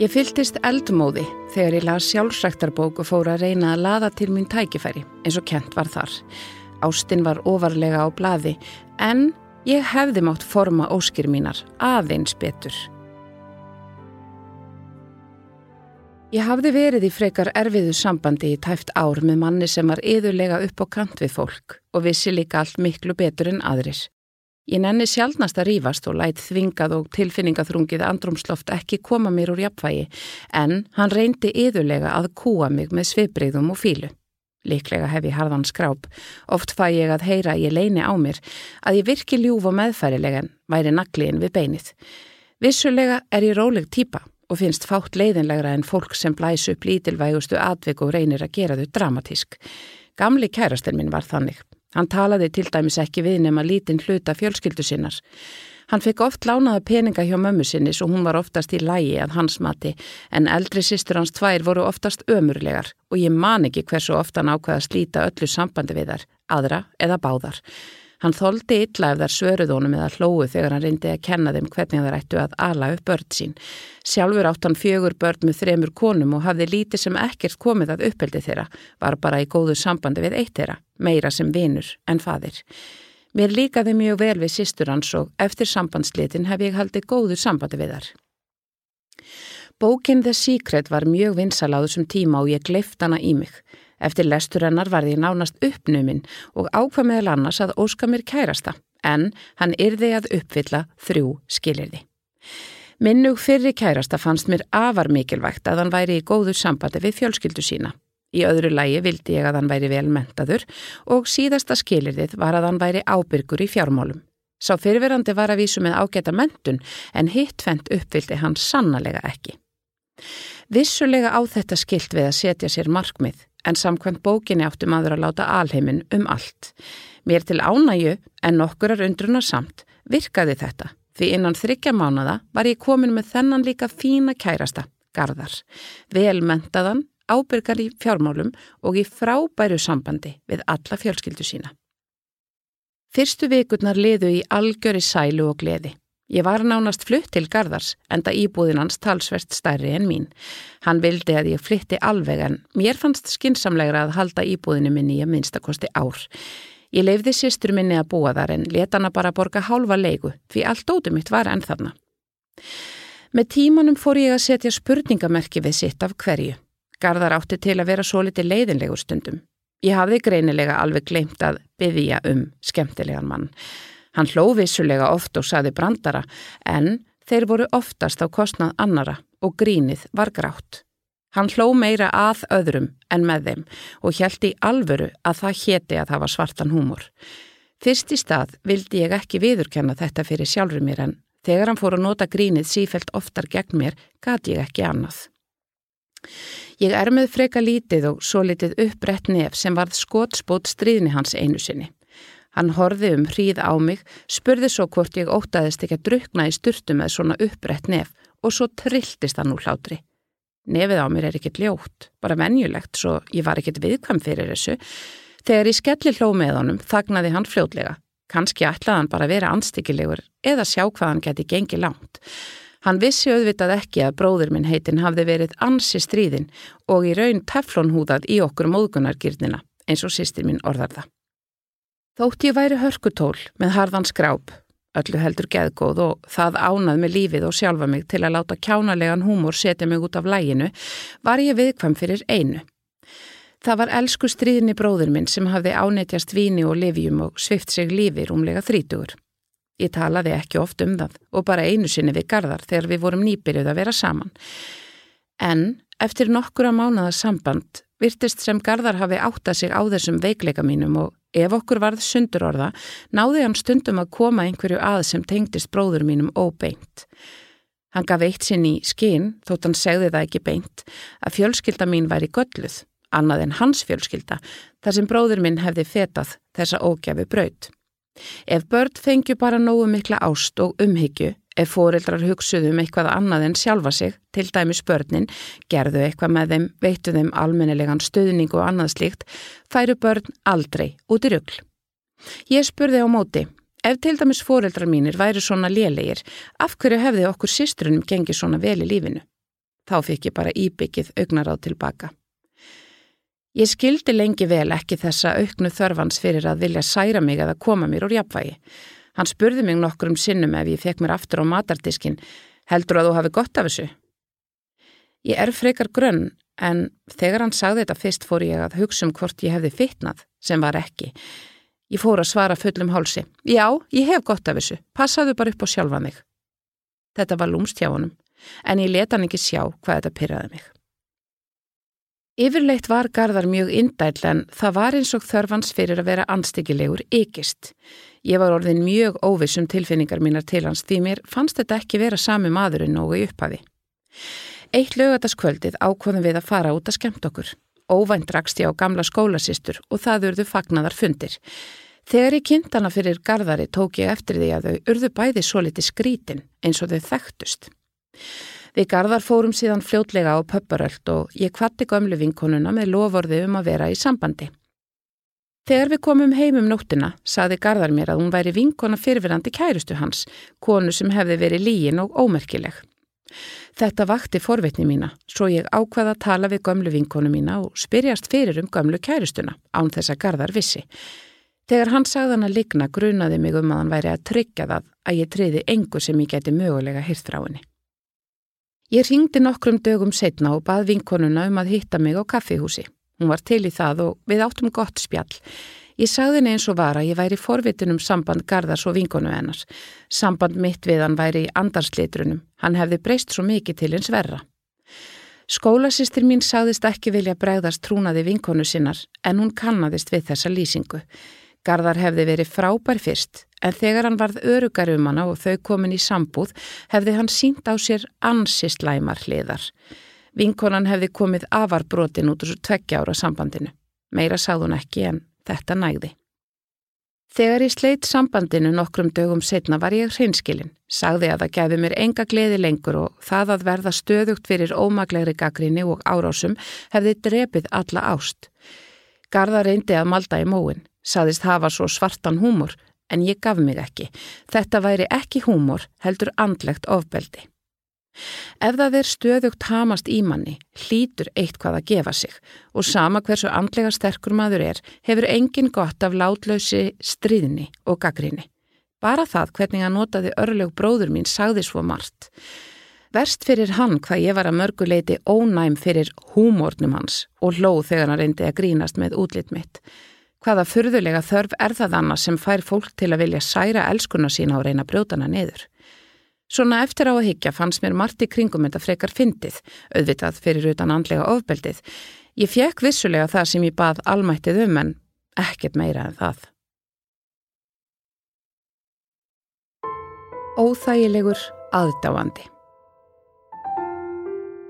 Ég fyltist eldmóði þegar ég las sjálfsræktarbók og fór að reyna að laða til mín tækifæri eins og kent var þar. Ástinn var ofarlega á blaði en ég hefði mátt forma óskir mínar aðeins betur. Ég hafði verið í frekar erfiðu sambandi í tæft ár með manni sem var yðurlega upp á kant við fólk og vissi líka allt miklu betur en aðris. Ég nenni sjálfnast að rýfast og læt þvingað og tilfinningaþrungið andrumsloft ekki koma mér úr jafnvægi en hann reyndi yðurlega að kúa mig með svipriðum og fílu. Liklega hef ég harðan skráp. Oft fæ ég að heyra ég leini á mér að ég virki ljúf og meðfærilegan væri nagliðin við beinið. Vissulega er ég róleg týpa og finnst fátt leiðinlegra en fólk sem blæs upp lítilvægustu atvik og reynir að gera þau dramatísk. Gamli kærastinn minn var þannig. Hann talaði til dæmis ekki við nema lítinn hluta fjölskyldu sinnar. Hann fekk oft lánaða peninga hjá mömmu sinni svo hún var oftast í lægi að hans mati en eldri sýstur hans tvær voru oftast ömurlegar og ég man ekki hversu ofta hann ákvaða að slíta öllu sambandi við þar, aðra eða báðar. Hann þóldi illa ef þær svöruðónum eða hlóðu þegar hann reyndi að kenna þeim hvernig þær ættu að ala upp börn sín. Sjálfur átt hann fjögur börn með þremur konum og hafði lítið sem ekkert komið að uppeldi þeirra, var bara í góðu sambandi við eitt þeirra, meira sem vinur en fadir. Mér líkaði mjög vel við sýstur hans og eftir sambandslitin hef ég haldið góðu sambandi við þar. Bókin The Secret var mjög vinsal á þessum tíma og ég gleift hana í mig. Eftir lestur hennar var því nánast uppnuminn og ákvað meðal annars að óska mér kærasta, en hann yrði að uppfylla þrjú skilirði. Minnug fyrri kærasta fannst mér afar mikilvægt að hann væri í góðu sambandi við fjölskyldu sína. Í öðru lægi vildi ég að hann væri vel mentaður og síðasta skilirðið var að hann væri ábyrgur í fjármálum. Sá fyrirverandi var að vísu með ágæta mentun en hitt fendt uppfyldi hann sannlega ekki. Vissulega á þetta skilt við að setja sér markmið en samkvæmt bókinni átti maður að láta alheimin um allt. Mér til ánægu en nokkurar undrunar samt virkaði þetta því innan þryggja mánada var ég komin með þennan líka fína kærasta, Garðar, velmentaðan, ábyrgar í fjármálum og í frábæru sambandi við alla fjölskyldu sína. Fyrstu vikurnar liðu í algjöri sælu og gleði. Ég var nánast flutt til Garðars enda íbúðin hans talsvert stærri en mín. Hann vildi að ég flytti alveg en mér fannst skinsamlegra að halda íbúðinu minni í að minnstakosti ár. Ég leifði sýstur minni að búa þar en leta hana bara borga hálfa leiku því allt ótum mitt var enn þarna. Með tímanum fór ég að setja spurningamerki við sitt af hverju. Garðar átti til að vera svo litið leiðinlegur stundum. Ég hafði greinilega alveg gleimt að byggja um skemmtilegan mann. Hann hló vissulega oft og saði brandara en þeir voru oftast á kostnað annara og grínið var grátt. Hann hló meira að öðrum en með þeim og hjælti í alvöru að það héti að það var svartan húmor. Fyrst í stað vildi ég ekki viðurkenna þetta fyrir sjálfur mér en þegar hann fór að nota grínið sífelt oftar gegn mér gati ég ekki annað. Ég er með freka lítið og svo litið uppbrett nef sem varð skotspót stríðni hans einu sinni. Hann horfi um hríð á mig, spurði svo hvort ég ótaðist ekki að drukna í styrtu með svona upprætt nef og svo trilltist hann úr hlátri. Nefið á mér er ekkert ljótt, bara venjulegt, svo ég var ekkert viðkvæm fyrir þessu. Þegar ég skelli hló með honum, þagnaði hann fljótlega. Kanski ætlaði hann bara að vera anstíkilegur eða sjá hvað hann geti gengið langt. Hann vissi auðvitað ekki að bróður minn heitin hafði verið ansi stríðin og í raun teflonhúðað í okkur móðgunargirnina, eins og sýstir minn orðar það. Þótt ég væri hörkutól með harðan skráp, öllu heldur geðgóð og það ánað með lífið og sjálfa mig til að láta kjánalegan húmor setja mig út af læginu, var ég viðkvæm fyrir einu. Það var elsku stríðni bróður minn sem hafði ánetjast víni og livjum og svift sig lífi rúmlega þrítugur. Ég talaði ekki oft um það og bara einu sinni við gardar þegar við vorum nýbyrjuð að vera saman. En eftir nokkura mánada samband virtist sem gardar hafi átta sig á þessum veikleika mínum og Ef okkur varð sundur orða, náði hann stundum að koma einhverju að sem tengdist bróður mínum óbeint. Hann gaf eitt sinn í skinn, þótt hann segði það ekki beint, að fjölskylda mín væri gölluð, annað en hans fjölskylda, þar sem bróður minn hefði fetað þessa ógjafi braut. Ef börn fengju bara nógu mikla ást og umhyggju, ef fóreldrar hugsuðum um eitthvað annað en sjálfa sig, til dæmis börnin, gerðu eitthvað með þeim, veittu þeim almennilegan stöðning og annað slíkt, færu börn aldrei út í rugl. Ég spurði á móti, Ef til dæmis fóreldrar mínir væri svona lélegir, af hverju hefði okkur sýstrunum gengið svona vel í lífinu? Þá fikk ég bara íbyggið augnaráð tilbaka. Ég skildi lengi vel ekki þessa auknu þörfans fyrir að vilja særa mig eða koma mér úr jafnvægi. Hann spurði mig nokkur um sinnum ef ég fekk mér aftur á matardiskin, heldur að þú hafi gott af þessu? Ég er frekar grönn, en þegar hann sagði þetta fyrst fór ég að hugsa um hvort ég hefði fitnað, sem var ekki. Ég fór að svara fullum hálsi. Já, ég hef gott af þessu. Passaðu bara upp á sjálfa mig. Þetta var lúmst hjá honum, en ég leta hann ekki sjá hvað þetta pyrraði mig. Yfirleitt var Garðar mjög indæll en það var eins og þörfans fyrir að vera anstíkilegur ykist. Ég var orðin mjög óvissum tilfinningar mínar til hans því mér fannst þetta ekki vera sami maðurinn og í upphafi. Eitt lögataskvöldið ákvöðum við að fara út að skemmt okkur. Óvænt rakst ég á gamla skólasýstur og það urðu fagnaðar fundir. Þegar ég kynnt hana fyrir gardari tók ég eftir því að þau urðu bæði svo liti skrítin eins og þau þekktust. Við gardar fórum síðan fljótlega á pöpparöld og ég kvatti gömlu vinkonuna með lovorði um að vera í sambandi. Þegar við komum heim um nóttina saði gardar mér að hún væri vinkona fyrirverandi kærustu hans, konu sem hefði verið lígin og ómerkileg. Þetta vakti forvitni mína, svo ég ákvaða að tala við gömlu vinkonu mína og spyrjast fyrir um gömlu kærustuna, án þess að gardar vissi. Þegar hann sagði hann að ligna grunaði mig um að hann væri að tryggja það að ég triði engu sem ég geti mögulega henni. Ég ringdi nokkrum dögum setna og bað vinkonuna um að hitta mig á kaffihúsi. Hún var til í það og við áttum gott spjall. Ég sagði henni eins og var að ég væri forvitin um samband Garðars og vinkonu hennars. Samband mitt við hann væri í andarslitrunum. Hann hefði breyst svo mikið til eins verra. Skólasistir mín sagðist ekki vilja bregðast trúnaði vinkonu sinnar en hún kannadist við þessa lýsingu. Garðar hefði verið frábær fyrst en þegar hann varð örugar um hana og þau komin í sambúð hefði hann sínt á sér ansist læmar hliðar. Vinkonan hefði komið afarbrotin út úr tveggja ára sambandinu. Meira sáð hún ekki en þetta nægði. Þegar ég sleitt sambandinu nokkrum dögum setna var ég hreinskilin, sagði að það gæfi mér enga gleði lengur og það að verða stöðugt fyrir ómaglegri gaggrinni og árásum hefði drepið alla ást. Garða reyndi að malda í móin, saðist hafa svo svartan húmor, en ég gaf mig ekki. Þetta væri ekki húmor, heldur andlegt ofbeldi. Ef það er stöðugt hamast í manni, hlýtur eitt hvað að gefa sig og sama hversu andlega sterkur maður er, hefur engin gott af látlausi stríðni og gaggrinni. Bara það hvernig að notaði örlög bróður mín sagði svo margt. Verst fyrir hann hvað ég var að mörguleiti ónæm fyrir húmórnum hans og hlóð þegar hann reyndi að grínast með útlitt mitt. Hvaða furðulega þörf er það annars sem fær fólk til að vilja særa elskuna sína og reyna brjótana niður? Svona eftir á að higgja fannst mér margt í kringum þetta frekar fyndið, auðvitað fyrir utan andlega ofbeldið. Ég fjekk vissulega það sem ég bað almættið um en ekkert meira en það. Óþægilegur aðdáandi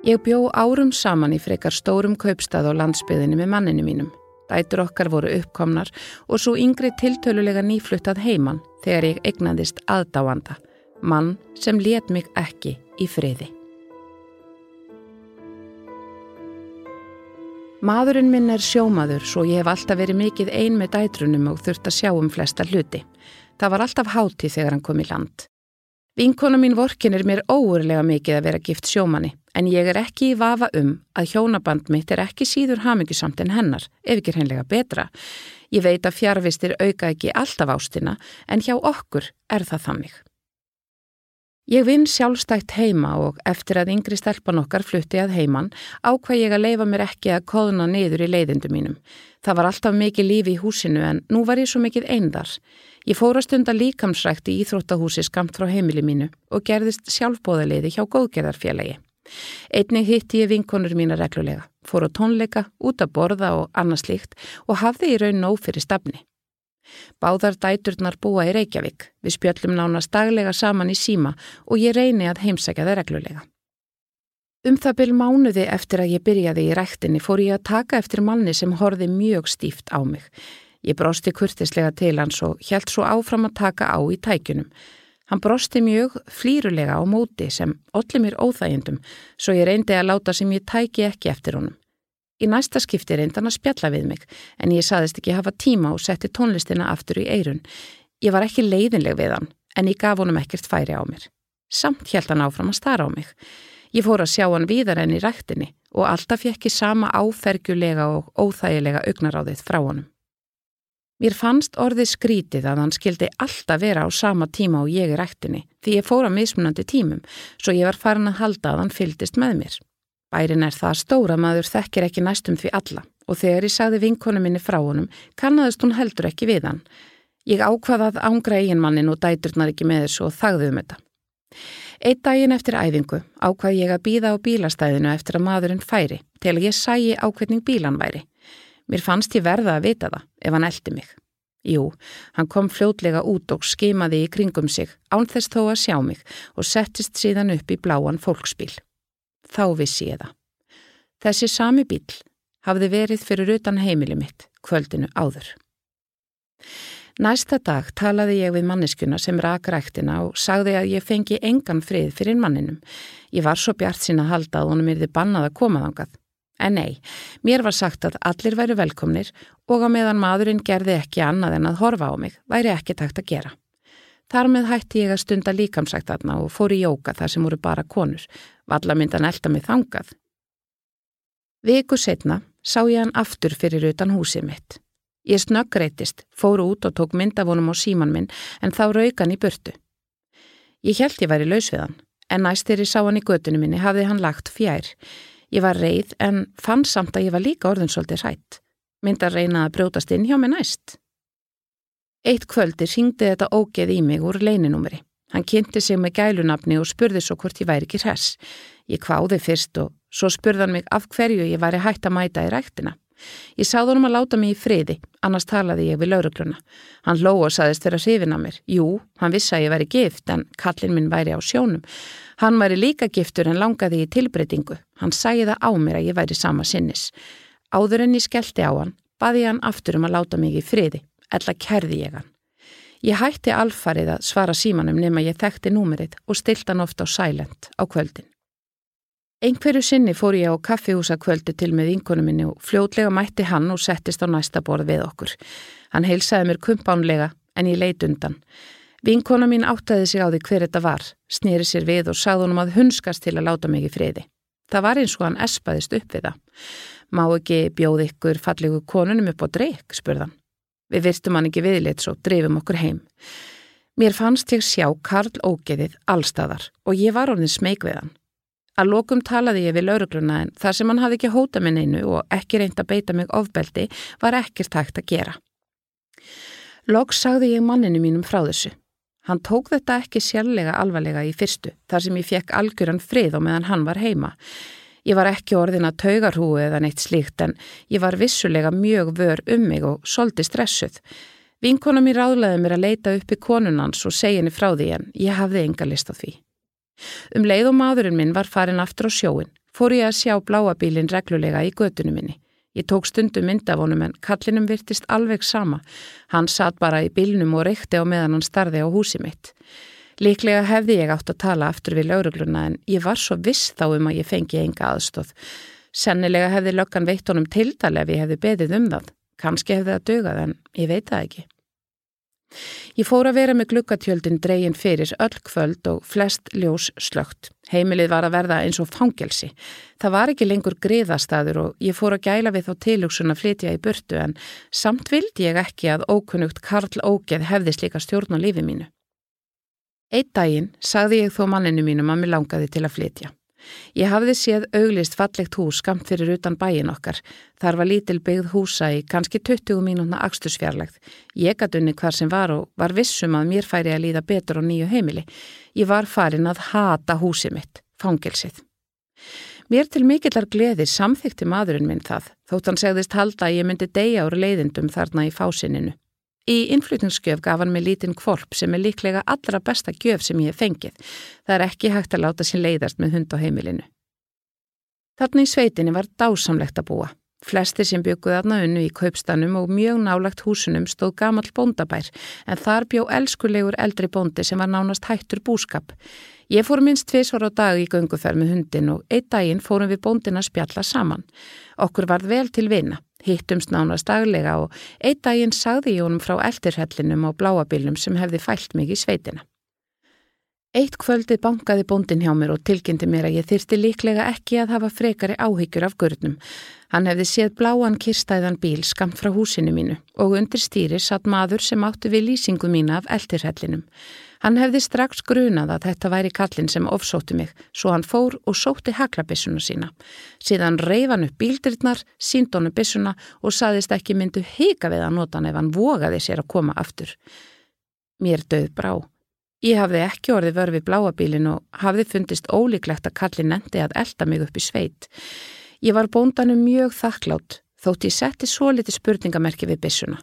Ég bjó árum saman í frekar stórum kaupstað á landsbyðinni með manninu mínum. Dætur okkar voru uppkomnar og svo yngri tiltölulega nýfluttað heiman þegar ég egnaðist aðdáanda, mann sem let mig ekki í friði. Maðurinn minn er sjómaður svo ég hef alltaf verið mikið ein með dætrunum og þurft að sjá um flesta hluti. Það var alltaf háti þegar hann kom í land. Vinkona mín vorkin er mér óurlega mikið að vera gift sjómanni, en ég er ekki í vafa um að hjónaband mitt er ekki síður hamingisamt en hennar, ef ekki hreinlega betra. Ég veit að fjárvistir auka ekki alltaf ástina, en hjá okkur er það þannig. Ég vinn sjálfstækt heima og eftir að yngri stelpan okkar flutti að heiman ákvað ég að leifa mér ekki að kóðuna niður í leiðindu mínum. Það var alltaf mikið lífi í húsinu en nú var ég svo mikið eindar. Ég fór að stunda líkamsrækt í Íþróttahúsi skamt frá heimili mínu og gerðist sjálfbóðaliði hjá góðgerðarfélagi. Einnig hitti ég vinkonur mína reglulega, fór á tónleika, út að borða og annað slíkt og hafði í raun nóg fyrir stafni. Báðar dæturnar búa í Reykjavík. Við spjöllum nánast daglega saman í síma og ég reyni að heimsækja það reglulega. Um það byrj mánuði eftir að ég byrjaði í rættinni fór ég að taka eftir manni sem horfi mjög stíft á mig. Ég brosti kurtislega til hans og helt svo áfram að taka á í tækunum. Hann brosti mjög flýrulega á móti sem allir mér óþægindum svo ég reyndi að láta sem ég tæki ekki eftir honum. Í næsta skipti reyndi hann að spjalla við mig en ég saðist ekki hafa tíma og setti tónlistina aftur í eirun. Ég var ekki leiðinleg við hann en ég gaf honum ekkert færi á mér. Samt held hann áfram að stara á mig. Ég fór að sjá hann víðar enn í rættinni og alltaf ég sama áfergjulega og óþægilega augnaráðið frá honum. Mér fannst orðið skrítið að hann skildi alltaf vera á sama tíma og ég er rættinni því ég fór að mismunandi tímum svo ég var farin að halda að hann fyldist með mér. Bærin er það stóra maður þekkir ekki næstum því alla og þegar ég sagði vinkonu minni frá honum kannadist hún heldur ekki við hann. Ég ákvaðað ángra eiginmannin og dæturnar ekki með þessu og þagði um þetta. Eitt daginn eftir æfingu ákvað ég að býða á bílastæðinu eftir að maðurinn færi til að ég sæi ákveðning bílan væri. Mér fannst ég verða að vita það ef hann eldi mig. Jú, hann kom fljótlega út og skimaði í kringum sig án þess þó að sjá mig og settist síðan upp í bláan fólksbíl þá vissi ég það. Þessi sami bíl hafði verið fyrir utan heimili mitt kvöldinu áður. Næsta dag talaði ég við manneskuna sem rak ræktina og sagði að ég fengi engan frið fyrir manninum. Ég var svo bjart sín að halda að honum erði bannað að koma þangað. En nei, mér var sagt að allir væri velkomnir og að meðan maðurinn gerði ekki annað en að horfa á mig væri ekki takt að gera. Þar með hætti ég að stunda líkamsagt aðna og fór í jóka þar sem voru bara konur. Valla myndan elda mig þangað. Viku setna sá ég hann aftur fyrir utan húsið mitt. Ég snöggreitist, fór út og tók myndavonum á síman minn en þá rauk hann í burtu. Ég held ég væri laus við hann, en næst þegar ég sá hann í götunum minni hafði hann lagt fjær. Ég var reið en fann samt að ég var líka orðin svolítið rætt. Myndar reyna að brjótast inn hjá mig næst. Eitt kvöldi ringdi þetta ógeð í mig úr leininúmeri. Hann kynnti sig með gælunafni og spurði svo hvort ég væri ekki hress. Ég kváði fyrst og svo spurði hann mig af hverju ég væri hægt að mæta í ræktina. Ég sáði honum að láta mig í friði, annars talaði ég við laurugluna. Hann ló og saðist hrifin að mér. Jú, hann vissi að ég væri gift en kallin minn væri á sjónum. Hann væri líka giftur en langaði í tilbreytingu. Hann sæði það á mér að ég væri sama sinnis. Áður en ég skellti á hann, baði hann aftur um að láta mig í friði ella kærði ég hann. Ég hætti alfarið að svara símanum nema ég þekkti númerið og stilt hann ofta á silent á kvöldin. Einhverju sinni fór ég á kaffihúsa kvöldi til með vinkonu minni og fljótlega mætti hann og settist á næsta borð við okkur. Hann heilsaði mér kumpánlega en ég leit undan. Vinkona mín áttaði sig á því hver þetta var, snýri sér við og sagði honum að hunskast til að láta mig í friði. Það var eins og hann espaðist upp við það. Má ekki bjóð ykkur fallegu konunum upp á dreik, spurðan. Við virstum hann ekki viðleitt svo drefum okkur heim. Mér fannst ég sjá Karl ógeðið allstaðar og ég var orðin smeg við hann. Að lokum talaði ég við laurugluna en þar sem hann hafði ekki hóta minn einu og ekki reynd að beita mig ofbeldi var ekkert hægt að gera. Loks sagði ég manninu mínum frá þessu. Hann tók þetta ekki sérlega alvarlega í fyrstu þar sem ég fekk algjöran frið og meðan hann var heima. Ég var ekki orðin að taugarhúu eða neitt slíkt en ég var vissulega mjög vör um mig og soldi stressuð. Vinkona mér ráðlaði mér að leita upp í konunans og segja henni frá því en ég hafði enga list á því. Um leið og maðurinn minn var farin aftur á sjóin, fór ég að sjá bláabílinn reglulega í götunum minni. Ég tók stundum myndavonum en kallinum virtist alveg sama. Hann satt bara í bílnum og reykti á meðan hann starði á húsi mitt. Líklega hefði ég átt að tala aftur við laurugluna en ég var svo viss þá um að ég fengi enga aðstóð. Sennilega hefði löggan veitt honum tildal ef ég hefði beðið um það. Kanski hefði það dögað en ég veit það ekki. Ég fór að vera með glukkatjöldin dregin fyrir öll kvöld og flest ljós slögt. Heimilið var að verða eins og fangelsi. Það var ekki lengur griðastaður og ég fór að gæla við þá tilugsun að flytja í burtu en samt vildi ég ekki að ókunnugt Karl Ógeð hefði slíka stjórn á lífi mínu. Eitt daginn sagði ég þó manninu mínum að mér langaði til að flytja. Ég hafði séð auglist fallegt hús skamt fyrir utan bæin okkar. Þar var lítil byggð húsa í kannski 20 mínúna axtusfjarlægð. Ég gæti unni hvar sem var og var vissum að mér færi að líða betur á nýju heimili. Ég var farin að hata húsið mitt, fangelsið. Mér til mikillar gleði samþykti maðurinn minn það, þótt hann segðist halda að ég myndi deyja úr leiðindum þarna í fásinninu. Í innflutningsgjöf gaf hann mig lítinn kvolp sem er líklega allra besta gjöf sem ég hef fengið. Það er ekki hægt að láta sín leiðast með hund á heimilinu. Þarna í sveitinni var dásamlegt að búa. Flestir sem bygguði aðna unnu í kaupstanum og mjög nálagt húsunum stóð gamall bóndabær en þar bjó elskulegur eldri bóndi sem var nánast hættur búskap. Ég fór minst tviðsvar á dag í gönguferð með hundin og einn daginn fórum við bóndin að spjalla saman. Okkur varð vel til vina, hittumst nánast daglega og einn daginn sagði ég honum frá eldirhellinum og bláabilnum sem hefði fælt mig í sveitina. Eitt kvöldið bankaði bóndin hjá mér og tilkynnti mér að ég þyrsti líklega ekki að hafa frekari áhyggjur af gurnum. Hann hefði séð bláan kirstæðan bíl skamt frá húsinu mínu og undir stýri satt maður sem átti við lýsingu mína af eldirhellinum. Hann hefði strax grunað að þetta væri kallin sem ofsótti mig, svo hann fór og sótti haglabissuna sína. Síðan reyf hann upp bíldirinnar, sínd honu bissuna og saðist ekki myndu hika við að nota hann ef hann vogaði sér að koma aftur. Mér döð brá. Ég hafði ekki orðið vörfi bláabílin og hafði fundist ólíklegt að kalli nendi að elda mig upp í sveit. Ég var bóndanum mjög þakklátt þótt ég setti svo liti spurningamerki við bissuna.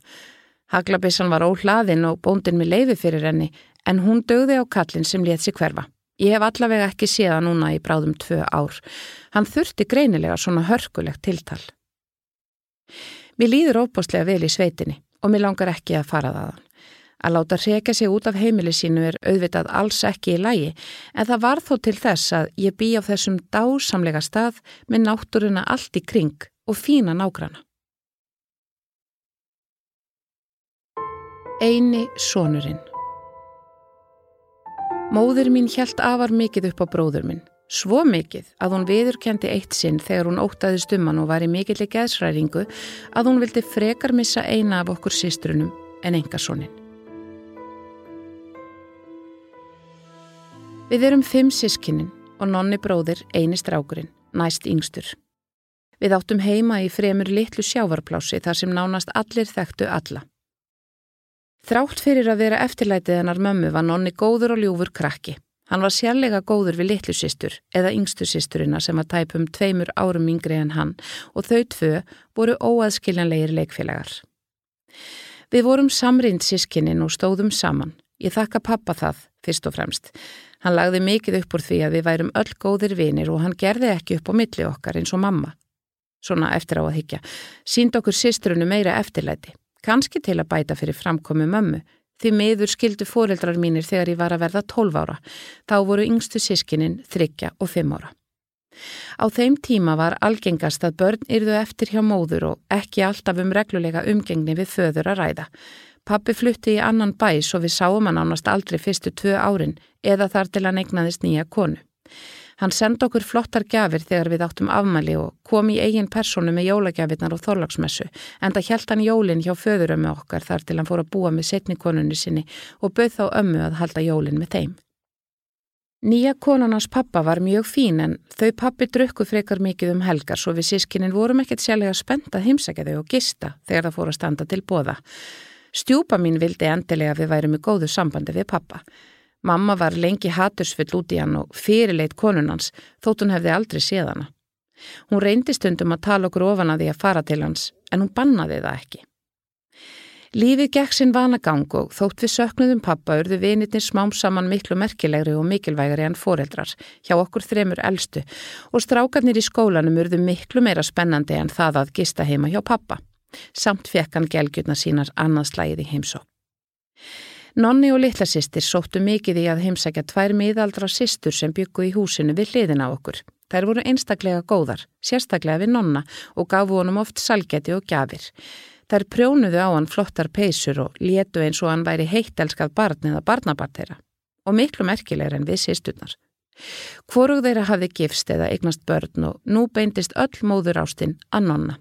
Haglabissan var óhlaðin og bóndin með leiði fyrir henni en hún dögði á kallin sem létt sér hverfa. Ég hef allavega ekki séða núna í bráðum tvö ár. Hann þurfti greinilega svona hörkulegt tiltal. Mér líður óbúslega vel í sveitinni og mér langar ekki að fara þaðan. Að láta reyka sig út af heimili sínu er auðvitað alls ekki í lægi en það var þó til þess að ég bý á þessum dásamlega stað með náttúruna allt í kring og fína nágrana. Eini sonurinn Móður mín hjælt afar mikið upp á bróður minn. Svo mikið að hún viðurkendi eitt sinn þegar hún ótaði stumman og var í mikillig geðsræringu að hún vildi frekar missa eina af okkur sístrunum en enga sonin. Við erum fimm sískinin og nonni bróðir eini strákurinn, næst yngstur. Við áttum heima í fremur litlu sjávarplási þar sem nánast allir þekktu alla. Þrátt fyrir að vera eftirlætið hennar mömmu var nonni góður og ljúfur krakki. Hann var sérlega góður við litlu sístur eða yngstu sísturina sem var tæpum tveimur árum yngri en hann og þau tvö voru óaðskiljanlegir leikfélagar. Við vorum samrind sískinin og stóðum saman. Ég þakka pappa það, fyrst og fremst. Hann lagði mikið upp úr því að við værum öll góðir vinir og hann gerði ekki upp á milli okkar eins og mamma. Svona eftir á að higgja. Sínd okkur sýstrunu meira eftirlæti. Kanski til að bæta fyrir framkomi mömmu. Því miður skildu fóreldrar mínir þegar ég var að verða 12 ára. Þá voru yngstu sískinin þryggja og 5 ára. Á þeim tíma var algengast að börn yrðu eftir hjá móður og ekki alltaf um reglulega umgengni við föður að ræða. Pappi flutti í annan bæs og við sáum hann ánast aldrei fyrstu tvö árin eða þar til hann eignaðist nýja konu. Hann sendi okkur flottar gafir þegar við áttum afmæli og kom í eigin personu með jólagjafirnar og þorlagsmessu en það hjælt hann jólinn hjá föðurömmu okkar þar til hann fór að búa með setnikonunni sinni og bauð þá ömmu að halda jólinn með þeim. Nýja konunars pappa var mjög fín en þau pappi drukku frekar mikið um helgar svo við sískinin vorum ekkert sérlega spennt að heimsækja þau og gista þegar það fór að standa til bóða. Stjúpa mín vildi endilega að við værum í góðu sambandi við pappa. Mamma var lengi hatursfull út í hann og fyrirleit konunans þótt hún hefði aldrei séð hana. Hún reyndi stundum að tala okkur ofan að því að fara til hans en hún bannaði það ekki. Lífið gekk sinn vanagang og þótt við söknuðum pappa urðu vinitinn smám saman miklu merkilegri og mikilvægari en foreldrar hjá okkur þremur eldstu og strákarnir í skólanum urðu miklu meira spennandi en það að gista heima hjá pappa. Samt fekk hann gelgjurna sínar annarslægið í heimsó. Nonni og litla sýstir sóttu mikið í að heimsækja tvær miðaldra sýstur sem byggu í húsinu við hliðina á okkur. Þær voru einstaklega góðar, sérstaklega við nonna og gafu honum oft salgeti og gjafir. Þær prjónuðu á hann flottar peysur og létu eins og hann væri heittelskað barn eða barnabart þeirra og miklu merkilegur en við sýsturnar. Hvorug þeirra hafði gifst eða eignast börn og nú beindist öll móður ástinn að nonna.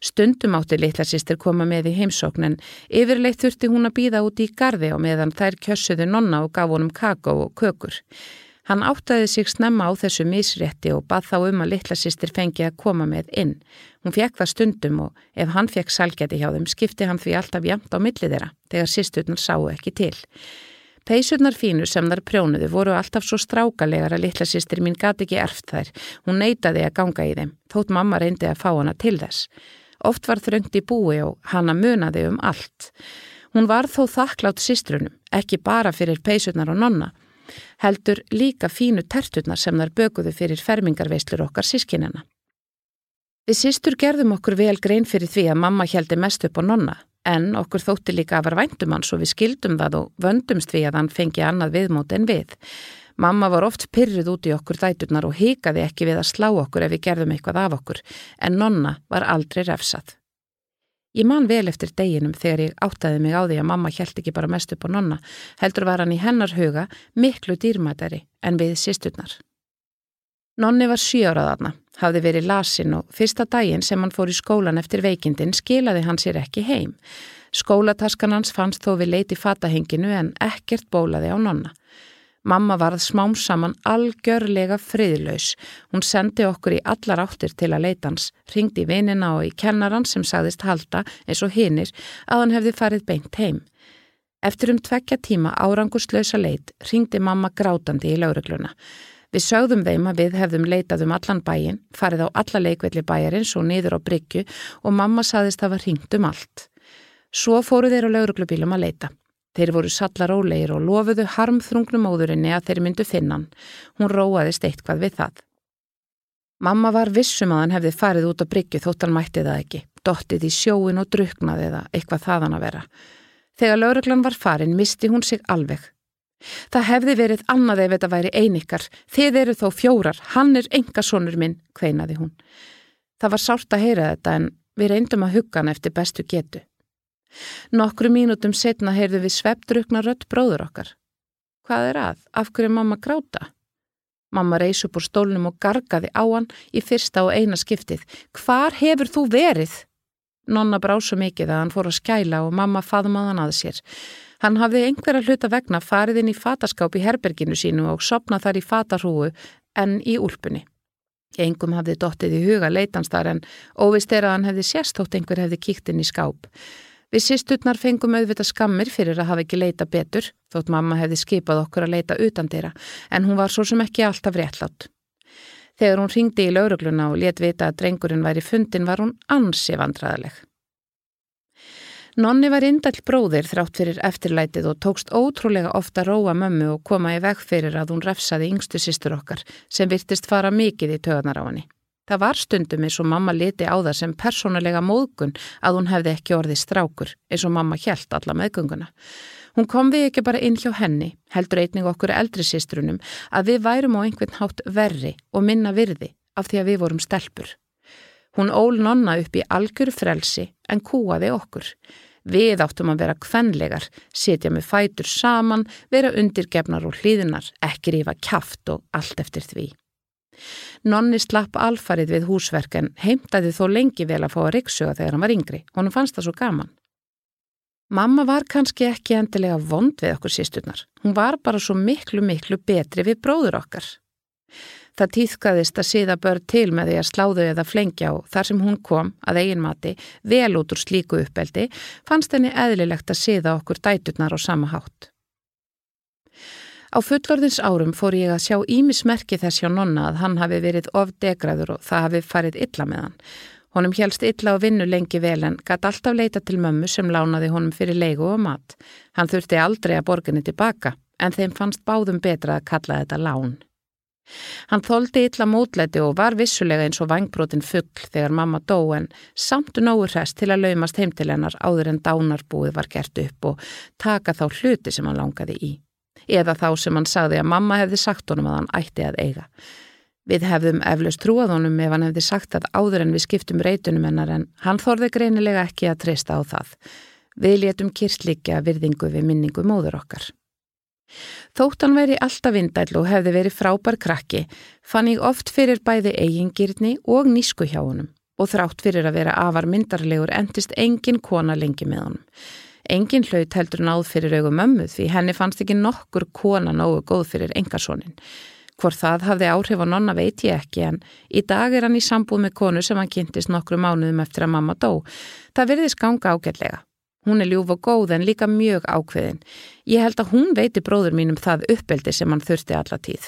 Stundum átti litla sýstir koma með í heimsókn en yfirleitt þurfti hún að býða út í gardi og meðan þær kjössuðu nonna og gaf honum kakó og kökur. Hann áttaði sig snemma á þessu misrétti og bað þá um að litla sýstir fengi að koma með inn. Hún fekk það stundum og ef hann fekk salgeti hjá þeim skipti hann því alltaf jamt á millið þeirra þegar sýsturnar sáu ekki til. Peisurnar fínu sem þar prjónuðu voru alltaf svo strákalegar að litla sýstir mín gati ekki erft þær. Hún neytaði að ganga í þeim, þótt mamma reyndi að fá hana til þess. Oft var þröngt í búi og hana munaði um allt. Hún var þó þakklátt sístrunum, ekki bara fyrir peysurnar og nonna, heldur líka fínu terturnar sem þar bökuðu fyrir fermingarveislur okkar sískinina. Við sístur gerðum okkur vel grein fyrir því að mamma heldi mest upp á nonna, en okkur þótti líka að var væntum hans og við skildum það og vöndumst við að hann fengi annað viðmót en við. Mamma var oft pyrruð út í okkur dæturnar og hikaði ekki við að slá okkur ef við gerðum eitthvað af okkur, en nonna var aldrei refsað. Ég man vel eftir deginum þegar ég áttaði mig á því að mamma held ekki bara mest upp á nonna, heldur var hann í hennar huga miklu dýrmætari en við sýsturnar. Nonni var sjóraðarna, hafði verið lasin og fyrsta daginn sem hann fór í skólan eftir veikindin skilaði hann sér ekki heim. Skólataskan hans fannst þó við leiti fatahenginu en ekkert bólaði á nonna. Mamma varð smám saman algjörlega friðlaus. Hún sendi okkur í allar áttir til að leita hans, ringdi vinina og í kennaran sem sagðist halda eins og hinnir að hann hefði farið beint heim. Eftir um tvekja tíma árangurslösa leit ringdi mamma grátandi í laurugluna. Við sögðum þeim að við hefðum leitað um allan bæin, farið á alla leikvelli bæjarins og niður á bryggju og mamma saðist að var ringt um allt. Svo fóru þeir á lauruglubílum að leita. Þeir voru sallar óleir og lofuðu harmþrungnum móðurinni að þeir myndu finnan. Hún róaðist eitthvað við það. Mamma var vissum að hann hefði farið út á bryggju þótt hann mætti það ekki, dottið í sjóin og druknaði það eitthvað þaðan að vera. Þegar lauruglan var farin misti hún sig alveg. Það hefði verið annað ef þetta væri einikar. Þið eru þó fjórar, hann er engasonur minn, kveinaði hún. Það var sárt að heyra þetta en við reyndum að hugga hann eftir bestu getu. Nokkru mínutum setna heyrðu við sveptrukna rött bróður okkar. Hvað er að? Af hverju mamma gráta? Mamma reys upp úr stólnum og gargaði á hann í fyrsta og eina skiptið. Hvar hefur þú verið? Nonna brá svo mikið að hann fór að skæla og mamma faðmaðan að sér. Hann hafði einhverja hluta vegna farið inn í fataskáp í herberginu sínu og sopnað þar í fatarhúu en í úlpunni. Engum hafði dottið í huga leitanstar en óvist er að hann hefði sérstótt einhver hefði kíkt inn í skáp. Við sýstutnar fengum auðvita skammir fyrir að hafa ekki leita betur, þótt mamma hefði skipað okkur að leita utan þeirra, en hún var svo sem ekki alltaf réttlátt. Þegar hún ringdi í laurugluna og let vita að drengurinn væri fundin var hún ansi vandraðaleg. Nonni var indall bróðir þrátt fyrir eftirlætið og tókst ótrúlega ofta róa mömmu og koma í veg fyrir að hún refsaði yngstu sýstur okkar sem virtist fara mikið í töðanar á henni. Það var stundum eins og mamma liti á það sem persónulega móðgun að hún hefði ekki orðið strákur eins og mamma hjælt alla meðgönguna. Hún kom við ekki bara inn hjá henni, heldur einning okkur eldri sístrunum, að við værum á einhvern hátt verri og minna virði af því að við vorum stelpur. Hún ól nonna upp í algjör frelsi en kúaði okkur. Við áttum að vera kvenlegar, setja með fætur saman, vera undirgefnar og hlýðinar, ekki rífa kæft og allt eftir því. Nonni slapp alfarið við húsverk en heimtaði þó lengi vel að fá að riksuga þegar hann var yngri. Honum fannst það svo gaman. Mamma var kannski ekki endilega vond við okkur sísturnar. Hún var bara svo miklu, miklu betri við bróður okkar. Það týðkaðist að síða börn til með því að sláðu eða flengja og þar sem hún kom, að eigin mati, vel út úr slíku uppeldi, fannst henni eðlilegt að síða okkur dæturnar á sama hátt. Á fullorðins árum fór ég að sjá ímismerki þess hjá nonna að hann hafi verið of degraður og það hafi farið illa með hann. Honum helst illa á vinnu lengi vel en gæti alltaf leita til mömmu sem lánaði honum fyrir leigu og mat. Hann þurfti aldrei að borginni tilbaka en þeim fannst báðum betra að kalla þetta lán. Hann þóldi illa mótlæti og var vissulega eins og vangbrotin fuggl þegar mamma dó en samt nógur hræst til að laumast heim til hennar áður en dánarbúið var gert upp og taka þá hluti sem hann langaði í eða þá sem hann sagði að mamma hefði sagt honum að hann ætti að eiga. Við hefðum eflaust trúað honum ef hann hefði sagt að áður en við skiptum reytunum hennar en hann þorði greinilega ekki að treysta á það. Við létum kirslíkja virðingu við minningu móður okkar. Þótt hann veri alltaf vindæl og hefði verið frábær krakki, fann ég oft fyrir bæði eigingirni og nísku hjá honum og þrátt fyrir að vera afar myndarlegur endist engin kona lengi með honum. Engin hlaut heldur náð fyrir augum mömmu því henni fannst ekki nokkur kona nógu góð fyrir engarsónin. Hvor það hafði áhrif á nonna veit ég ekki en í dag er hann í sambúð með konu sem hann kynntist nokkru mánuðum eftir að mamma dó. Það virðist ganga ágætlega. Hún er ljúf og góð en líka mjög ákveðin. Ég held að hún veiti bróður mínum það uppeldi sem hann þurfti alla tíð.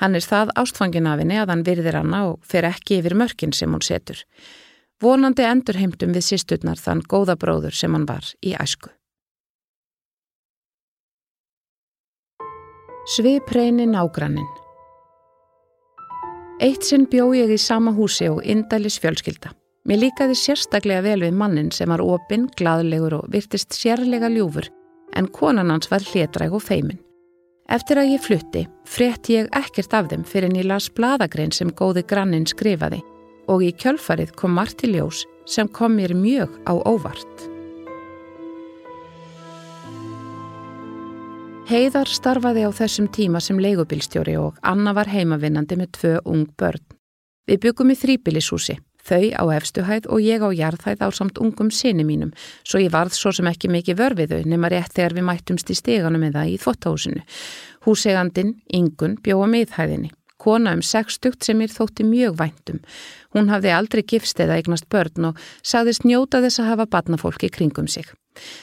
Hann er það ástfangin af henni að hann virðir hanna og fer ekki yfir mörkin sem hún setur. Vonandi endur heimtum við sýsturnar þann góða bróður sem hann var í æsku. Svipreini nágrannin Eitt sinn bjó ég í sama húsi og indælis fjölskylda. Mér líkaði sérstaklega vel við mannin sem var opinn, gladlegur og virtist sérlega ljúfur en konan hans var hlétræg og feimin. Eftir að ég flutti, frétti ég ekkert af þeim fyrir en ég las bladagrein sem góði grannin skrifaði og í kjölfarið kom Marti Ljós sem kom mér mjög á óvart. Heiðar starfaði á þessum tíma sem leigubilstjóri og Anna var heimavinnandi með tvö ung börn. Við byggum í þrýbilishúsi, þau á efstuhæð og ég á jarðhæð á samt ungum sinni mínum, svo ég varð svo sem ekki mikið vörfiðu nema rétt þegar við mættumst í steganum eða í þottahúsinu. Húsegandin, Ingun, bjóða miðhæðinni. Kona um sextugt sem mér þótti mjög væntum. Hún hafði aldrei gifst eða eignast börn og sagðist njóta þess að hafa barnafólki kringum sig.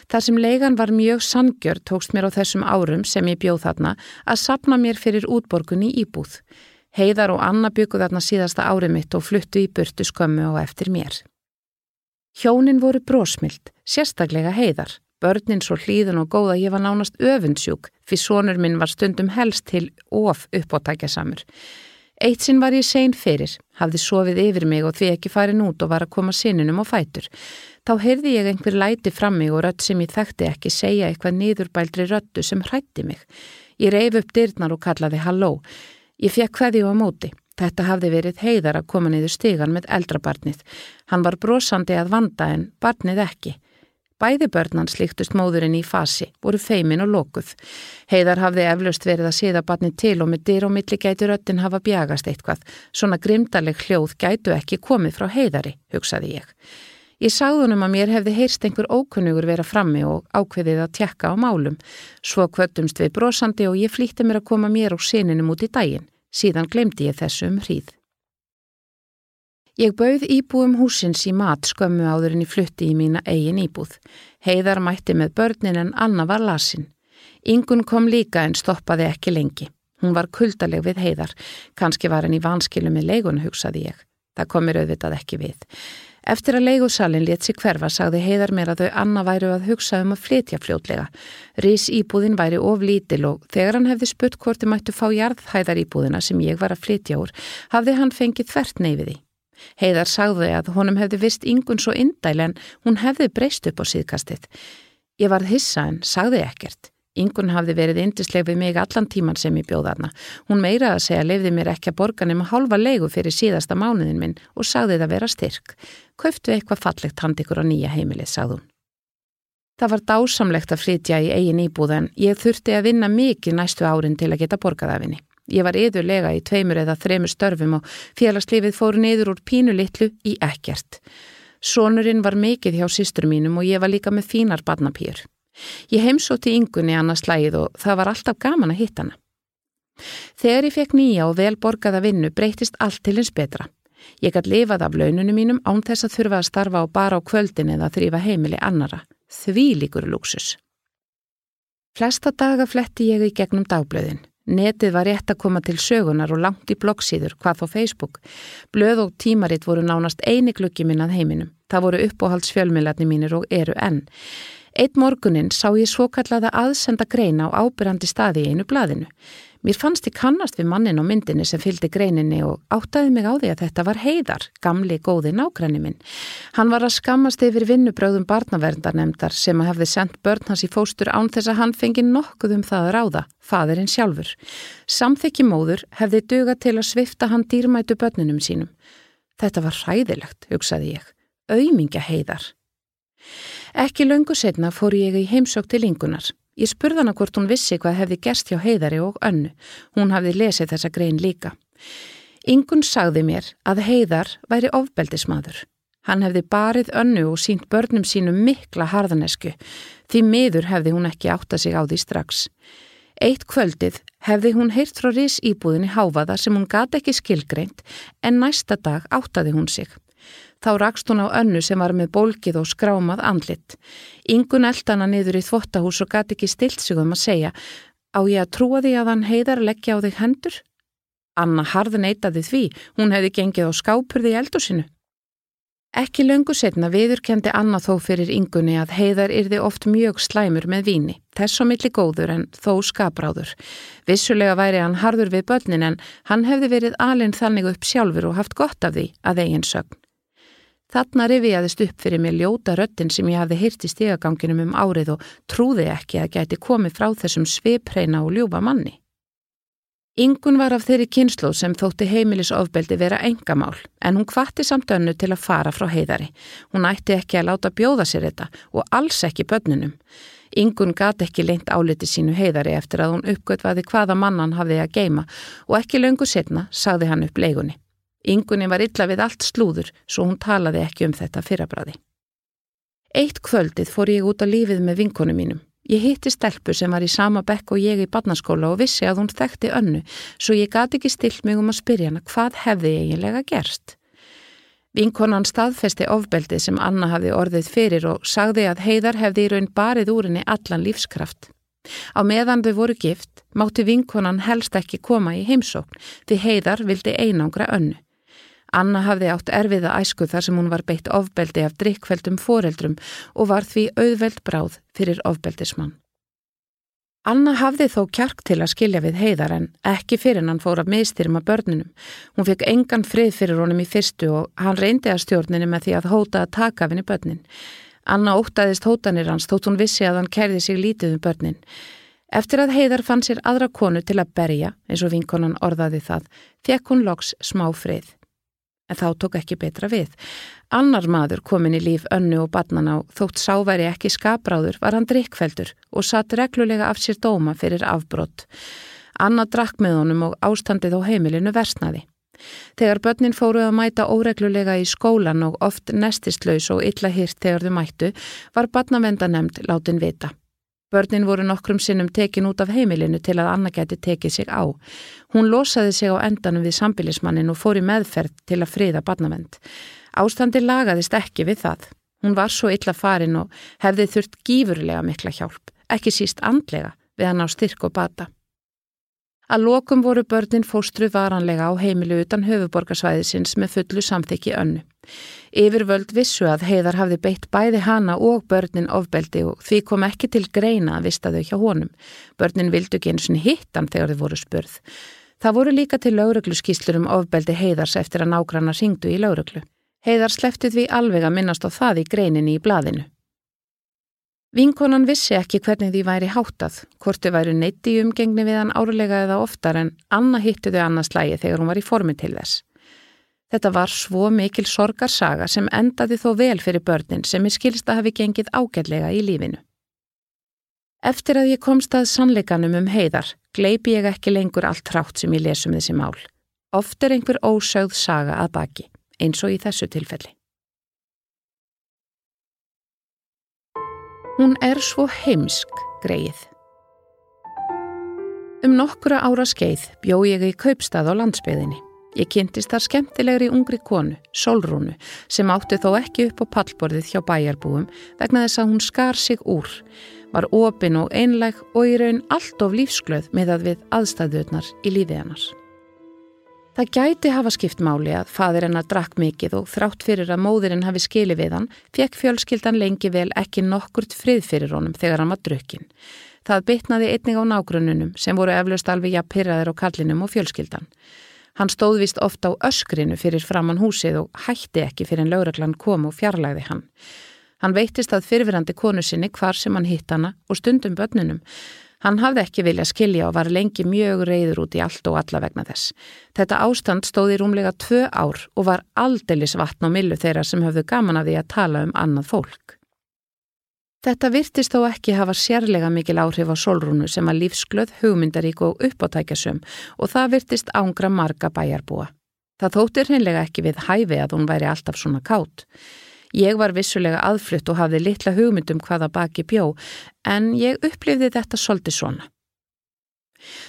Þar sem leigan var mjög sangjör tókst mér á þessum árum sem ég bjóð þarna að sapna mér fyrir útborgunni íbúð. Heiðar og Anna bygguð þarna síðasta árið mitt og fluttu í burtu skömmu og eftir mér. Hjónin voru brósmild, sérstaklega heiðar. Börnin svo hlýðun og góða ég var nánast öfundsjúk fyrir sonur minn var stundum helst til of uppáttækja samur. Eitt sinn var ég sein fyrir, hafði sofið yfir mig og því ekki farin út og var að koma sininum á fætur. Þá heyrði ég einhver læti fram mig og rött sem ég þekkti ekki segja eitthvað niðurbældri röttu sem hrætti mig. Ég reyf upp dyrnar og kallaði halló. Ég fekk hveði á móti. Þetta hafði verið heiðar að koma niður stigan með eldrabarnið. Hann var brosandi að vanda en barnið ekki. Bæði börnan slíktust móðurinn í fasi, voru feimin og lókuð. Heiðar hafði eflaust verið að síða barni til og með dyr og milli gætu röttin hafa bjagast eitthvað. Svona grimdaleg hljóð gætu ekki komið frá heiðari, hugsaði ég. Ég sagðunum að mér hefði heyrst einhver ókunnugur vera frammi og ákveðið að tjekka á málum. Svo kvötumst við brosandi og ég flýtti mér að koma mér og sininum út í daginn. Síðan glemdi ég þessu um hríð. Ég bauð íbúum húsins í mat skömmu áður en ég flutti í mína eigin íbúð. Heiðar mætti með börnin en Anna var lasin. Ingun kom líka en stoppaði ekki lengi. Hún var kuldaleg við heiðar. Kanski var henni vanskilu með leigun, hugsaði ég. Það komir auðvitað ekki við. Eftir að leigusalinn let sig hverfa sagði heiðar mér að þau Anna væru að hugsa um að flytja fljótlega. Rís íbúðin væri of lítil og þegar hann hefði spurt hvort þið mættu fá jarðhæðar íbúðina sem ég var að flytja úr, hafði hann fengið þvert neyfiði. Heiðar sagði að honum hefði vist yngun svo indæl en hún hefði breyst upp á síðkastið. Ég varð hissa en sagði ekkert. Yngun hafði verið indisleg við mig allan tíman sem ég bjóð aðna. Hún meira að segja lefði mér ekki að borga nema hálfa leigu fyrir síðasta mánuðin minn og sagði það vera styrk. Kauftu eitthvað fallegt hand ykkur á nýja heimilið, sagði hún. Það var dásamlegt að flytja í eigin íbúð en ég þurfti að vinna mikið næstu árin til að geta borgað af henni. Ég var yðurlega í tveimur eða þremur störfum og félagslífið fór niður úr pínulitlu í ekkert. Sónurinn var mikið hjá sístur mínum og ég var líka með fínar badnapýr. Ég heimsótti yngunni annars slægið og það var alltaf gaman að hitta hana. Þegar ég fekk nýja og vel borgaða vinnu breytist allt til eins betra. Ég gætt lifað af laununum mínum án þess að þurfa að starfa á bara á kvöldin eða þrýfa heimili annara. Því líkur luxus. Flesta daga fletti ég í gegnum dagblöðin. Netið var rétt að koma til sögunar og langt í bloggsíður, hvað þó Facebook. Blöð og tímaritt voru nánast eini glukki minn að heiminum. Það voru uppóhaldsfjölmiðlarni mínir og eru enn. Eitt morgunin sá ég svo kallaða aðsenda greina á ábyrrandi staði í einu blaðinu. Mér fannst ég kannast við mannin á myndinni sem fylgdi greininni og áttaði mig á því að þetta var heiðar, gamli góði nákrenni minn. Hann var að skammast yfir vinnubröðum barnaverndarnemdar sem að hefði sendt börn hans í fóstur án þess að hann fengi nokkuð um það að ráða, fadirinn sjálfur. Samþykki móður hefði dögað til að svifta hann dýrmætu börnunum sínum. Þetta var hræðilegt, hugsaði ég. Auðmingja heiðar. Ekki löngu setna fór ég í heimsók til yngunar. Ég spurði hana hvort hún vissi hvað hefði gerst hjá heiðari og önnu. Hún hafði lesið þessa grein líka. Ingun sagði mér að heiðar væri ofbeldismadur. Hann hefði barið önnu og sínt börnum sínum mikla harðanesku. Því miður hefði hún ekki átta sig á því strax. Eitt kvöldið hefði hún heyrt frá ris íbúðinni háfaða sem hún gati ekki skilgreint en næsta dag áttaði hún sig. Þá rakst hún á önnu sem var með bólkið og skrámað andlit. Ingun eldana niður í þvottahús og gati ekki stilt sig um að segja á ég að trúa því að hann heiðar leggja á þig hendur? Anna harð neitaði því, hún hefði gengið á skápurði í eldusinu. Ekki löngu setna viðurkendi Anna þó fyrir yngunni að heiðar yrði oft mjög slæmur með víni, þess og milli góður en þó skapráður. Vissulega væri hann harður við börnin en hann hefði verið alinn þannig upp sjálfur og haft gott af því að eigin sögn. Þarna rifiðaðist upp fyrir mig ljóta röttin sem ég hafði hýrt í stigaganginum um árið og trúði ekki að gæti komið frá þessum svipræna og ljúfa manni. Ingun var af þeirri kynslu sem þótti heimilisofbeldi vera engamál en hún kvatti samt önnu til að fara frá heiðari. Hún ætti ekki að láta bjóða sér þetta og alls ekki börnunum. Ingun gati ekki leint áliti sínu heiðari eftir að hún uppgötvaði hvaða mannan hafði að geima og ekki löngu setna sagði hann upp leigunni. Ingunni var illa við allt slúður svo hún talaði ekki um þetta fyrrabræði. Eitt kvöldið fór ég út á lífið með vinkonu mínum. Ég hitti stelpu sem var í sama bekk og ég í barnaskóla og vissi að hún þekkti önnu, svo ég gati ekki stilt mig um að spyrja hana hvað hefði eiginlega gerst. Vinkonan staðfesti ofbeldið sem Anna hafði orðið fyrir og sagði að heiðar hefði í raun barið úr henni allan lífskraft. Á meðan þau voru gift mátti vinkonan helst ekki koma í heimsókn því heiðar vildi einangra önnu. Anna hafði átt erfiða æsku þar sem hún var beitt ofbeldi af drikkveldum foreldrum og var því auðveld bráð fyrir ofbeldismann. Anna hafði þó kjark til að skilja við heiðar en ekki fyrir hann fór að mistyrma börnunum. Hún fekk engan frið fyrir honum í fyrstu og hann reyndi að stjórnini með því að hóta að taka af henni börnin. Anna ótaðist hótanir hans þótt hún vissi að hann kerði sig lítið um börnin. Eftir að heiðar fann sér aðra konu til að berja, eins og vinkonan orðaði það, fekk hún loks smá frið en þá tók ekki betra við. Annar maður komin í líf önnu og barnana og þótt sáværi ekki skapráður var hann drikkfeldur og satt reglulega af sér dóma fyrir afbrott. Anna drakk með honum og ástandið á heimilinu versnaði. Þegar börnin fóruð að mæta óreglulega í skólan og oft nestislaus og illa hýrt þegar þau mættu var barnavendanemnd látin vita. Börnin voru nokkrum sinnum tekin út af heimilinu til að Anna geti tekið sig á. Hún losaði sig á endanum við sambilismannin og fór í meðferð til að friða barnavend. Ástandi lagaðist ekki við það. Hún var svo illa farin og hefði þurft gífurlega mikla hjálp, ekki síst andlega við hann á styrk og bata. Að lokum voru börnin fóstru varanlega á heimilu utan höfuborgarsvæðisins með fullu samþykki önnu. Yfirvöld vissu að heiðar hafði beitt bæði hana og börnin ofbeldi og því kom ekki til greina að vista þau hjá honum. Börnin vildu ekki eins og hittan þegar þau voru spurð. Það voru líka til lauruglu skýslur um ofbeldi heiðars eftir að nágranna syngdu í lauruglu. Heiðar sleftið við alveg að minnast á það í greininni í blaðinu. Vinkonan vissi ekki hvernig því væri háttað, hvort þau væri neitt í umgengni við hann árlega eða oftar en Anna hitti þau annars lægi þegar hún var í formi til þess. Þetta var svo mikil sorgarsaga sem endaði þó vel fyrir börnin sem ég skilst að hafi gengið ágætlega í lífinu. Eftir að ég komst að sannleikanum um heiðar, gleipi ég ekki lengur allt trátt sem ég lesum þessi mál. Oft er einhver ósögð saga að baki, eins og í þessu tilfelli. Hún er svo heimsk, greið. Um nokkura ára skeið bjó ég í kaupstað á landsbyðinni. Ég kynntist þar skemmtilegri ungri konu, Solrúnu, sem átti þó ekki upp á pallborðið hjá bæjarbúum vegna þess að hún skar sig úr, var opin og einleg og í raun allt of lífsglöð með að við aðstæðuðnar í lífið hennars. Það gæti hafa skipt máli að fadir hennar drakk mikið og þrátt fyrir að móðurinn hafi skili við hann, fekk fjölskyldan lengi vel ekki nokkurt frið fyrir honum þegar hann var drukkin. Það bytnaði einnig á nágrununum sem voru eflaust alveg jafn pyrraðir á kallinum og fjölskyldan. Hann stóð vist ofta á öskrinu fyrir framann húsið og hætti ekki fyrir en lauraglann kom og fjarlæði hann. Hann veittist að fyrirverandi konu sinni hvar sem hann hitt hana og stundum börnunum Hann hafði ekki vilja skilja og var lengi mjög reyður út í allt og alla vegna þess. Þetta ástand stóði rúmlega tvö ár og var aldeilis vatn á millu þeirra sem höfðu gaman að því að tala um annað fólk. Þetta virtist þó ekki hafa sérlega mikil áhrif á solrúnu sem að lífsglöð, hugmyndarík og uppáttækjasum og það virtist ángra marga bæjarbúa. Það þóttir hreinlega ekki við hæfi að hún væri alltaf svona kátt. Ég var vissulega aðflutt og hafði litla hugmyndum hvaða baki bjó en ég upplifði þetta svolítið svona.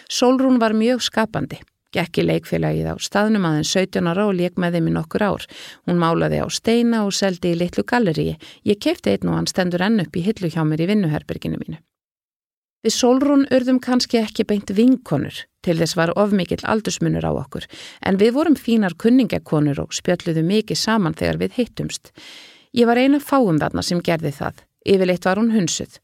Solrún var mjög skapandi. Gekki leikfélagið á staðnum aðeins 17 ára og leik með þeim í nokkur ár. Hún málaði á steina og seldi í litlu galleríi. Ég kefti einn og hann stendur enn upp í hillu hjá mér í vinnuherberginu mínu. Við Solrún urðum kannski ekki beint vinkonur Til þess var of mikill aldursmunur á okkur, en við vorum fínar kunningakonur og spjalluðu mikið saman þegar við hittumst. Ég var eina fáum þarna sem gerði það. Yfirleitt var hún hunsuð.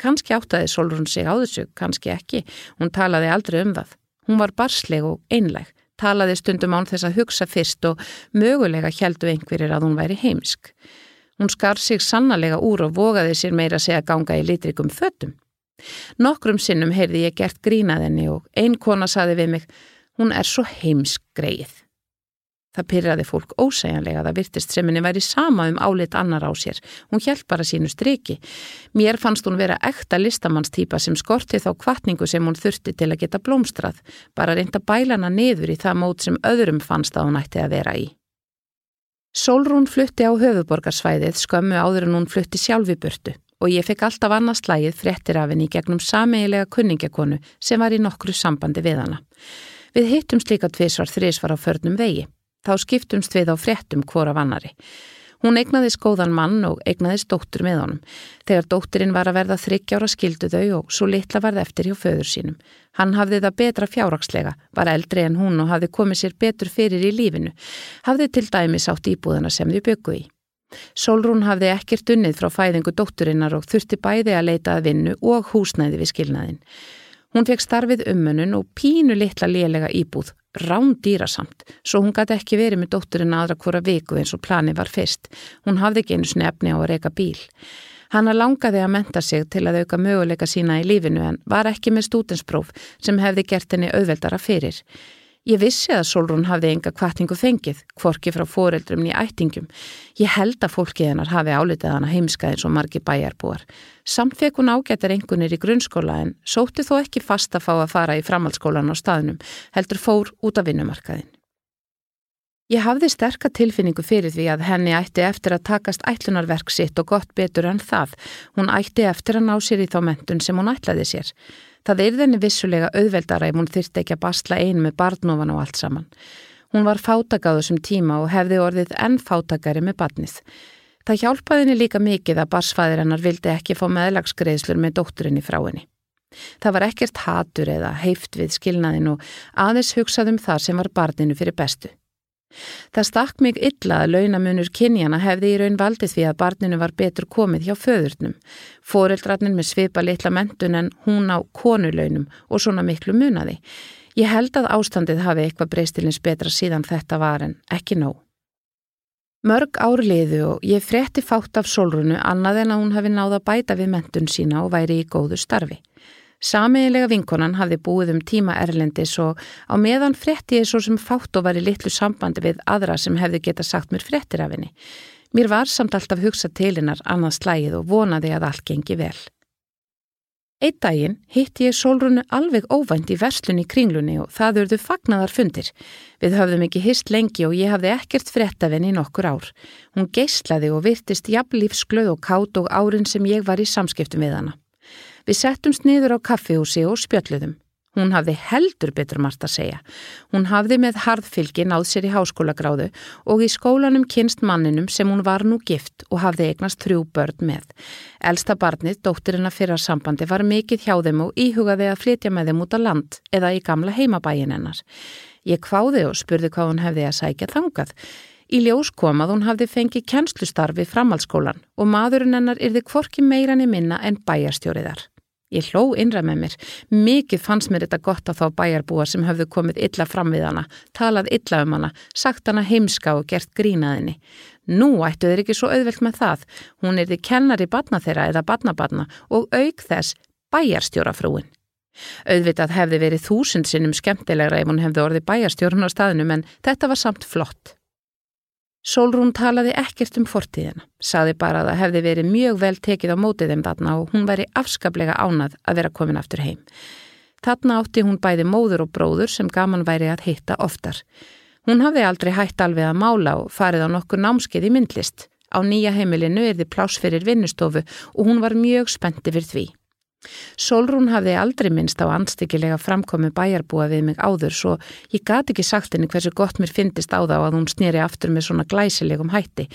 Kanski áttaði Solrún sig á þessu, kannski ekki. Hún talaði aldrei um það. Hún var barsleg og einleg, talaði stundum án þess að hugsa fyrst og mögulega heldu einhverjir að hún væri heimsk. Hún skar sig sannlega úr og vogaði sér meira segja ganga í litrikum föttum. Nokkrum sinnum heyrði ég gert grínaðinni og ein kona saði við mig, hún er svo heimsk greið. Það pyrraði fólk ósæjanlega, það virtist sem henni væri sama um álit annar á sér. Hún hjælt bara sínu striki. Mér fannst hún vera ekta listamannstýpa sem skorti þá kvartningu sem hún þurfti til að geta blómstrað, bara reynda bælana niður í það mót sem öðrum fannst að hún ætti að vera í. Solrún flutti á höfuborgarsvæðið skömmu áður en hún flutti sjálfi burtu og ég fekk alltaf annað slægið fréttir af henni gegnum sameigilega kunningakonu sem var í nokkru sambandi við hana. Við hittum slíka tvísvar þrísvar á förnum vegi. Þá skiptumst við á fréttum hvora vannari. Hún egnaðist góðan mann og egnaðist dóttur með honum. Þegar dótturinn var að verða þryggjára skildu þau og svo litla varð eftir hjá föður sínum. Hann hafði það betra fjárrakslega, var eldri en hún og hafði komið sér betur fyrir í lífinu. Hafði til dæmis átt íbúðana sem þau byggu í. Solrún hafði ekkert unnið frá fæðingu dótturinnar og þurfti bæði að leita að vinnu og húsnæði við skilnaðin. Hún fekk starfið umönun og pínu litla lélega íbúð rándýrasamt, svo hún gæti ekki verið með dótturinn aðra hvora viku eins og plani var fyrst. Hún hafði ekki einu snefni á að reyka bíl. Hanna langaði að menta sig til að auka möguleika sína í lífinu en var ekki með stútenspróf sem hefði gert henni auðveldara fyrir. Ég vissi að Solrún hafði enga kvartingu fengið, kvorki frá foreldrum nýja ættingum. Ég held að fólkið hennar hafi álitið hana heimska eins og margi bæjarbúar. Samt fekk hún ágættar engunir í grunnskóla en sótti þó ekki fast að fá að fara í framhaldsskólan á staðnum, heldur fór út af vinnumarkaðin. Ég hafði sterka tilfinningu fyrir því að henni ætti eftir að takast ætlunarverk sitt og gott betur en það. Hún ætti eftir að ná sér í þá mentun sem hún ætlaði sér. Það er þenni vissulega auðveldara ef hún þyrti ekki að basla einu með barnofan og allt saman. Hún var fátakáðu sem tíma og hefði orðið enn fátakari með barnið. Það hjálpaði henni líka mikið að barsfæðir hennar vildi ekki fá meðlagsgreðslur með dótturinni frá henni. Það var ekkert hatur eða heift við skilnaðin og aðeins hugsaðum það sem var barninu fyrir bestu. Það stakk mig illa að launamunur kynjana hefði í raun valdið því að barninu var betur komið hjá föðurnum. Fóreldrarnir með svipa litla mentun en hún á konulaunum og svona miklu munaði. Ég held að ástandið hafi eitthvað breystilins betra síðan þetta var en ekki nóg. Mörg ár liðu og ég fretti fátt af solrunu annað en að hún hafi náða bæta við mentun sína og væri í góðu starfi. Samiðilega vinkonan hafði búið um tíma erlendis og á meðan fretti ég svo sem fátt og var í litlu sambandi við aðra sem hefði geta sagt mér frettir af henni. Mér var samt alltaf hugsað til hennar annað slægið og vonaði að allt gengi vel. Eitt daginn hitti ég sólrunu alveg óvænt í verslunni kringlunni og það urðu fagnaðar fundir. Við höfðum ekki hist lengi og ég hafði ekkert frett af henni nokkur ár. Hún geislaði og virtist jafnlífsglöð og kátt og árin sem ég var í samskiptum við hana. Við settumst niður á kaffihúsi og spjöldluðum. Hún hafði heldur betur margt að segja. Hún hafði með harðfylgi náð sér í háskólagráðu og í skólanum kynst manninum sem hún var nú gift og hafði eignast þrjú börn með. Elsta barnið, dóttirinn að fyrra sambandi, var mikið hjá þeim og íhugaði að flytja með þeim út á land eða í gamla heimabæin hennar. Ég kváði og spurði hvað hún hefði að sækja þangað. Í ljós komað hún hafði fengið kennslustarfi framhaldsskólan og maðurinn hennar yrði kvorki meirann í minna en bæjarstjóriðar. Ég hló innra með mér. Mikið fannst mér þetta gott að þá bæjarbúa sem höfðu komið illa fram við hana, talað illa um hana, sagt hana heimska og gert grínaðinni. Nú ættu þeir ekki svo auðvelt með það. Hún er því kennar í badna þeirra eða badnabadna og auk þess bæjarstjórafrúin. Auðvitað hefði verið þúsund sinnum skemmtilegra ef hún hefði orðið bæjarstjórun á staðinu en þetta var samt flott. Solrún talaði ekkert um fortíðina, saði bara að það hefði verið mjög vel tekið á mótið þeim þarna og hún væri afskaplega ánað að vera komin aftur heim. Þarna átti hún bæði móður og bróður sem gaman væri að hitta oftar. Hún hafði aldrei hætt alveg að mála og farið á nokkur námskeið í myndlist. Á nýja heimilinu er þið pláss fyrir vinnustofu og hún var mjög spenti fyrir því. Solrún hafði aldrei minnst á anstíkilega framkomi bæjarbúa við mig áður svo ég gati ekki sagt henni hversu gott mér fyndist á þá að hún snýri aftur með svona glæsilegum hætti.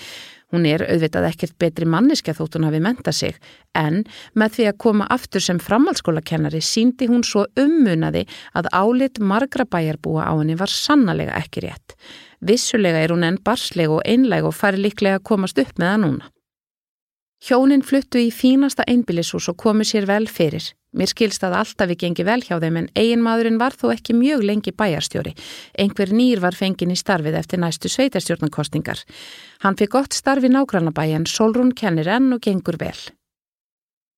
Hún er auðvitað ekkert betri manniska þótt hún hafi menta sig en með því að koma aftur sem framhaldsskólakennari síndi hún svo ummunaði að álit margra bæjarbúa á henni var sannlega ekki rétt. Vissulega er hún enn barsleg og einleg og fari líklega að komast upp með það núna. Hjónin fluttu í fínasta einbílishús og komu sér vel fyrir. Mér skilst að alltaf við gengi vel hjá þeim en eiginmaðurinn var þó ekki mjög lengi bæjarstjóri. Einhver nýr var fengin í starfið eftir næstu sveitarstjórnarkostingar. Hann fyrir gott starfi nágrannabæi en Solrún kennir enn og gengur vel.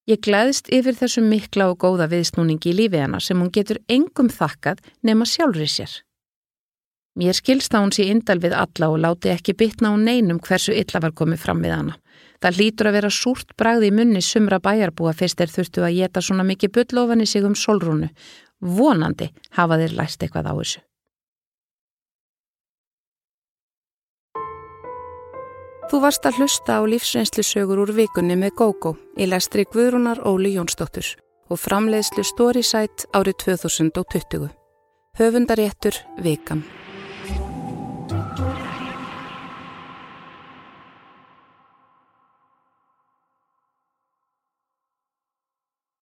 Ég gleðist yfir þessu mikla og góða viðsnúningi í lífi hana sem hún getur engum þakkað nema sjálfri sér. Mér skilst að hún sé indal við alla og láti ekki bitna á neinum hversu illa var komið fram við hana. Það hlýtur að vera súrt bragði í munni sumra bæjarbúa fyrst er þurftu að geta svona mikið bullofan í sig um solrúnu. Vonandi hafa þeir læst eitthvað á þessu. Þú varst að hlusta á lífsreynslusögur úr vikunni með GóGó í lestri Guðrúnar Óli Jónsdóttur og framleiðslu Storysight árið 2020. Höfundaréttur Vikan.